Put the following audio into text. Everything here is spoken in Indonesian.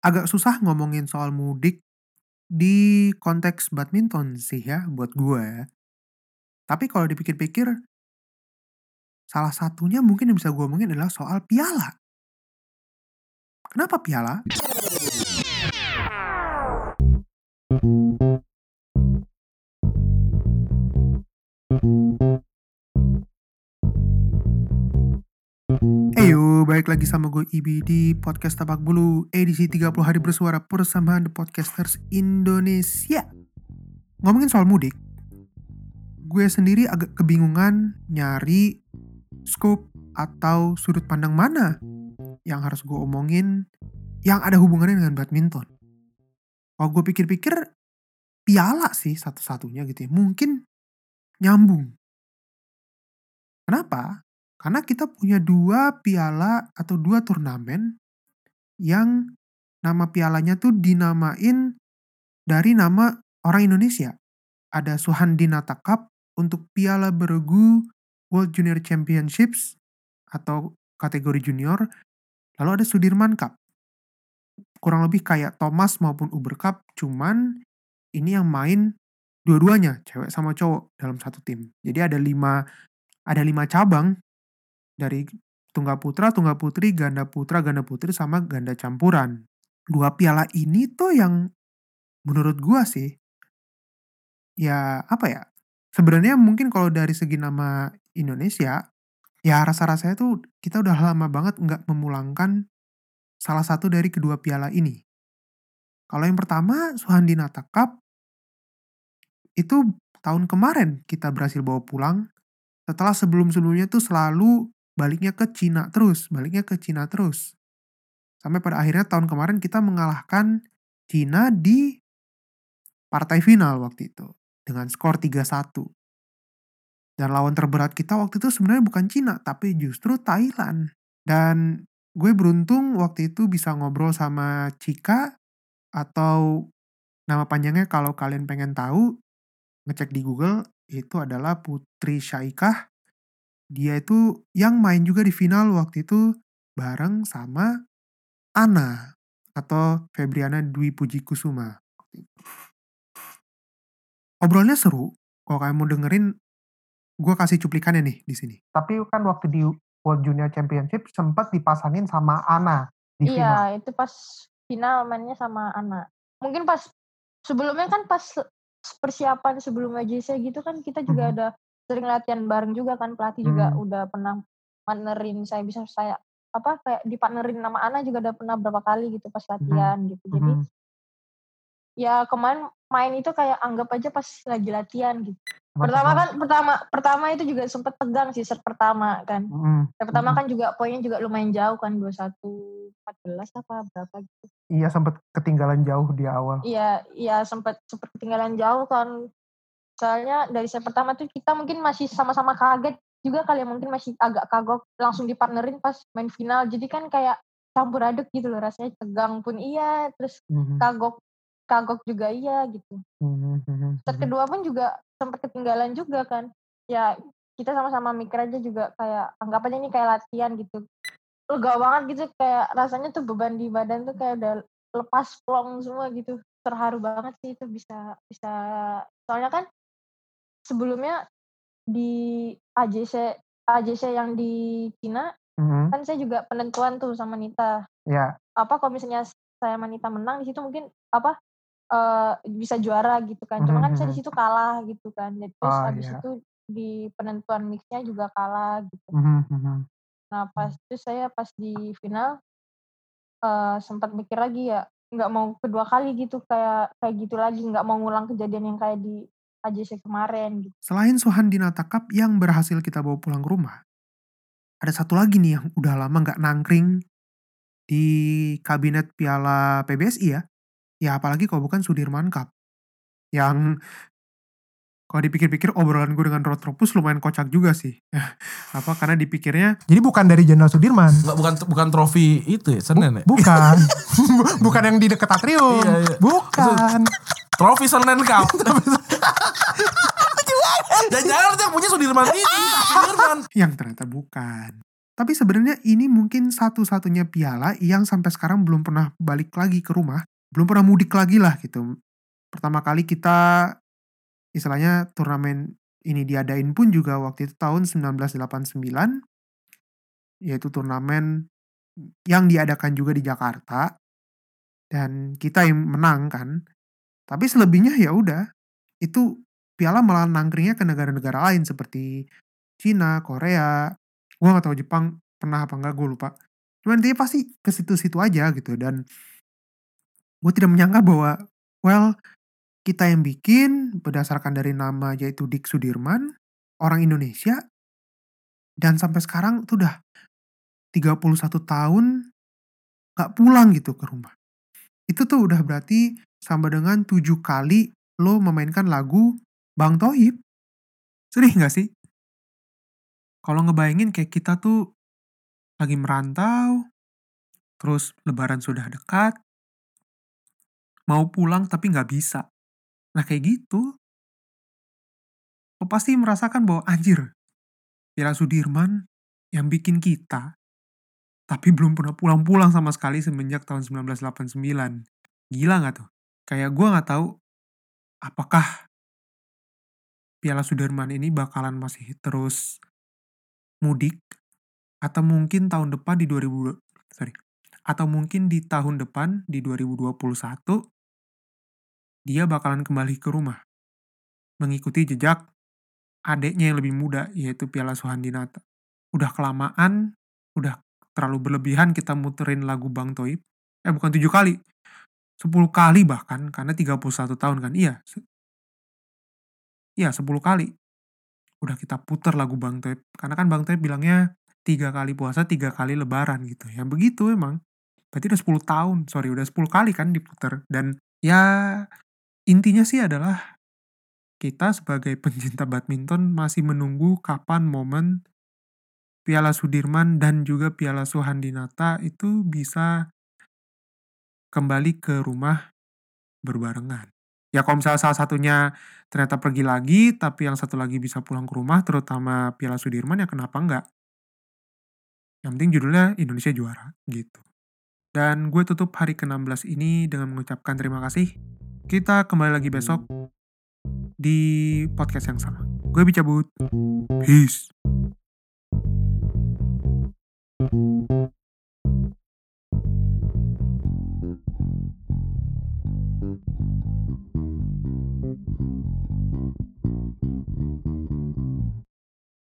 agak susah ngomongin soal mudik di konteks badminton sih ya buat gue. Tapi kalau dipikir-pikir, salah satunya mungkin yang bisa gue omongin adalah soal piala. Kenapa piala? Balik lagi sama gue Ibi di podcast Tapak Bulu edisi 30 hari bersuara persamaan The Podcasters Indonesia. Ngomongin soal mudik, gue sendiri agak kebingungan nyari scope atau sudut pandang mana yang harus gue omongin yang ada hubungannya dengan badminton. Kalau gue pikir-pikir, piala sih satu-satunya gitu ya. Mungkin nyambung. Kenapa? Karena kita punya dua piala atau dua turnamen yang nama pialanya tuh dinamain dari nama orang Indonesia. Ada Suhandinata Cup untuk Piala Bergu World Junior Championships atau kategori junior. Lalu ada Sudirman Cup. Kurang lebih kayak Thomas maupun Uber Cup, cuman ini yang main dua-duanya, cewek sama cowok dalam satu tim. Jadi ada lima ada lima cabang dari tunggal putra, tunggal putri, ganda putra, ganda putri, sama ganda campuran. Dua piala ini tuh yang menurut gua sih, ya apa ya, sebenarnya mungkin kalau dari segi nama Indonesia, ya rasa-rasanya tuh kita udah lama banget nggak memulangkan salah satu dari kedua piala ini. Kalau yang pertama, Suhandinata Cup, itu tahun kemarin kita berhasil bawa pulang, setelah sebelum-sebelumnya tuh selalu baliknya ke Cina terus, baliknya ke Cina terus. Sampai pada akhirnya tahun kemarin kita mengalahkan Cina di partai final waktu itu dengan skor 3-1. Dan lawan terberat kita waktu itu sebenarnya bukan Cina, tapi justru Thailand. Dan gue beruntung waktu itu bisa ngobrol sama Cika atau nama panjangnya kalau kalian pengen tahu ngecek di Google itu adalah Putri Syaikah dia itu yang main juga di final waktu itu bareng sama Ana atau Febriana Dwi Puji Kusuma. Obrolnya seru. Kalau kalian mau dengerin, gue kasih cuplikannya nih di sini. Tapi kan waktu di World Junior Championship sempat dipasangin sama Ana di iya, final. itu pas final mainnya sama Ana. Mungkin pas sebelumnya kan pas persiapan sebelum AJC gitu kan kita juga mm -hmm. ada sering latihan bareng juga kan pelatih hmm. juga udah pernah partnerin saya bisa saya apa kayak dipartnerin nama Ana juga udah pernah berapa kali gitu pas latihan hmm. gitu jadi hmm. ya kemarin main itu kayak anggap aja pas lagi latihan gitu pertama kan pertama pertama itu juga sempet tegang sih set pertama kan hmm. set pertama hmm. kan juga poinnya juga lumayan jauh kan dua satu empat belas apa berapa gitu iya sempet ketinggalan jauh di awal iya iya sempet sempet ketinggalan jauh kan soalnya dari set pertama tuh kita mungkin masih sama-sama kaget juga kali ya mungkin masih agak kagok langsung dipartnerin pas main final. Jadi kan kayak campur aduk gitu loh rasanya tegang pun iya terus mm-hmm. kagok kagok juga iya gitu. Mm-hmm. set kedua pun juga sempat ketinggalan juga kan. Ya kita sama-sama mikir aja juga kayak anggap aja ini kayak latihan gitu. Lega banget gitu kayak rasanya tuh beban di badan tuh kayak udah lepas plong semua gitu. Terharu banget sih itu bisa bisa. Soalnya kan sebelumnya di AJC AJC yang di Cina mm-hmm. kan saya juga penentuan tuh sama Nita. Iya. Yeah. Apa kalau misalnya saya sama Nita menang di situ mungkin apa uh, bisa juara gitu kan. Cuma kan saya di mm-hmm. situ kalah gitu kan. Terus oh, habis yeah. itu di penentuan mixnya juga kalah gitu. Mm-hmm. Nah pas itu saya pas di final uh, sempat mikir lagi ya nggak mau kedua kali gitu kayak kayak gitu lagi nggak mau ngulang kejadian yang kayak di AJC kemarin gitu. Selain Suhan Dinata Cup yang berhasil kita bawa pulang ke rumah, ada satu lagi nih yang udah lama nggak nangkring di kabinet Piala PBSI ya. Ya apalagi kalau bukan Sudirman Cup. Yang kalau dipikir-pikir obrolan gue dengan Rotropus lumayan kocak juga sih. apa karena dipikirnya jadi bukan dari Jenderal Sudirman. Enggak bukan bukan trofi itu ya, Senen ya? Bukan. bukan yang di dekat atrium. Iya, iya. Bukan. Trofi Senen Cup. Jangan-jangan yang punya Sudirman ini, Sudirman. Yang ternyata bukan. Tapi sebenarnya ini mungkin satu-satunya piala yang sampai sekarang belum pernah balik lagi ke rumah, belum pernah mudik lagi lah gitu. Pertama kali kita istilahnya turnamen ini diadain pun juga waktu itu tahun 1989 yaitu turnamen yang diadakan juga di Jakarta dan kita yang menang kan. Tapi selebihnya ya udah itu piala malah nangkringnya ke negara-negara lain seperti Cina, Korea, gue gak tahu Jepang pernah apa enggak gue lupa. Cuman intinya pasti ke situ-situ aja gitu dan gue tidak menyangka bahwa well kita yang bikin berdasarkan dari nama yaitu Dik Sudirman, orang Indonesia dan sampai sekarang tuh udah 31 tahun gak pulang gitu ke rumah. Itu tuh udah berarti sama dengan tujuh kali lo memainkan lagu Bang Tohib. Sedih gak sih? Kalau ngebayangin kayak kita tuh lagi merantau, terus lebaran sudah dekat, mau pulang tapi nggak bisa. Nah kayak gitu, lo pasti merasakan bahwa anjir, Piala Sudirman yang bikin kita, tapi belum pernah pulang-pulang sama sekali semenjak tahun 1989. Gila nggak tuh? Kayak gue nggak tahu apakah Piala Sudirman ini bakalan masih terus mudik atau mungkin tahun depan di 2000 sorry atau mungkin di tahun depan di 2021 dia bakalan kembali ke rumah mengikuti jejak adiknya yang lebih muda yaitu Piala Suhandinata. Udah kelamaan, udah terlalu berlebihan kita muterin lagu Bang Toib. Eh bukan tujuh kali, 10 kali bahkan karena 31 tahun kan. Iya. Iya, 10 kali udah kita puter lagu Bang Toib. Karena kan Bang Toib bilangnya tiga kali puasa, tiga kali lebaran gitu. Ya begitu emang. Berarti udah 10 tahun, sorry udah 10 kali kan diputer. Dan ya intinya sih adalah kita sebagai pencinta badminton masih menunggu kapan momen Piala Sudirman dan juga Piala Suhandinata itu bisa kembali ke rumah berbarengan ya kalau misalnya salah satunya ternyata pergi lagi, tapi yang satu lagi bisa pulang ke rumah, terutama Piala Sudirman, ya kenapa enggak? Yang penting judulnya Indonesia juara, gitu. Dan gue tutup hari ke-16 ini dengan mengucapkan terima kasih. Kita kembali lagi besok di podcast yang sama. Gue Bicabut. Peace.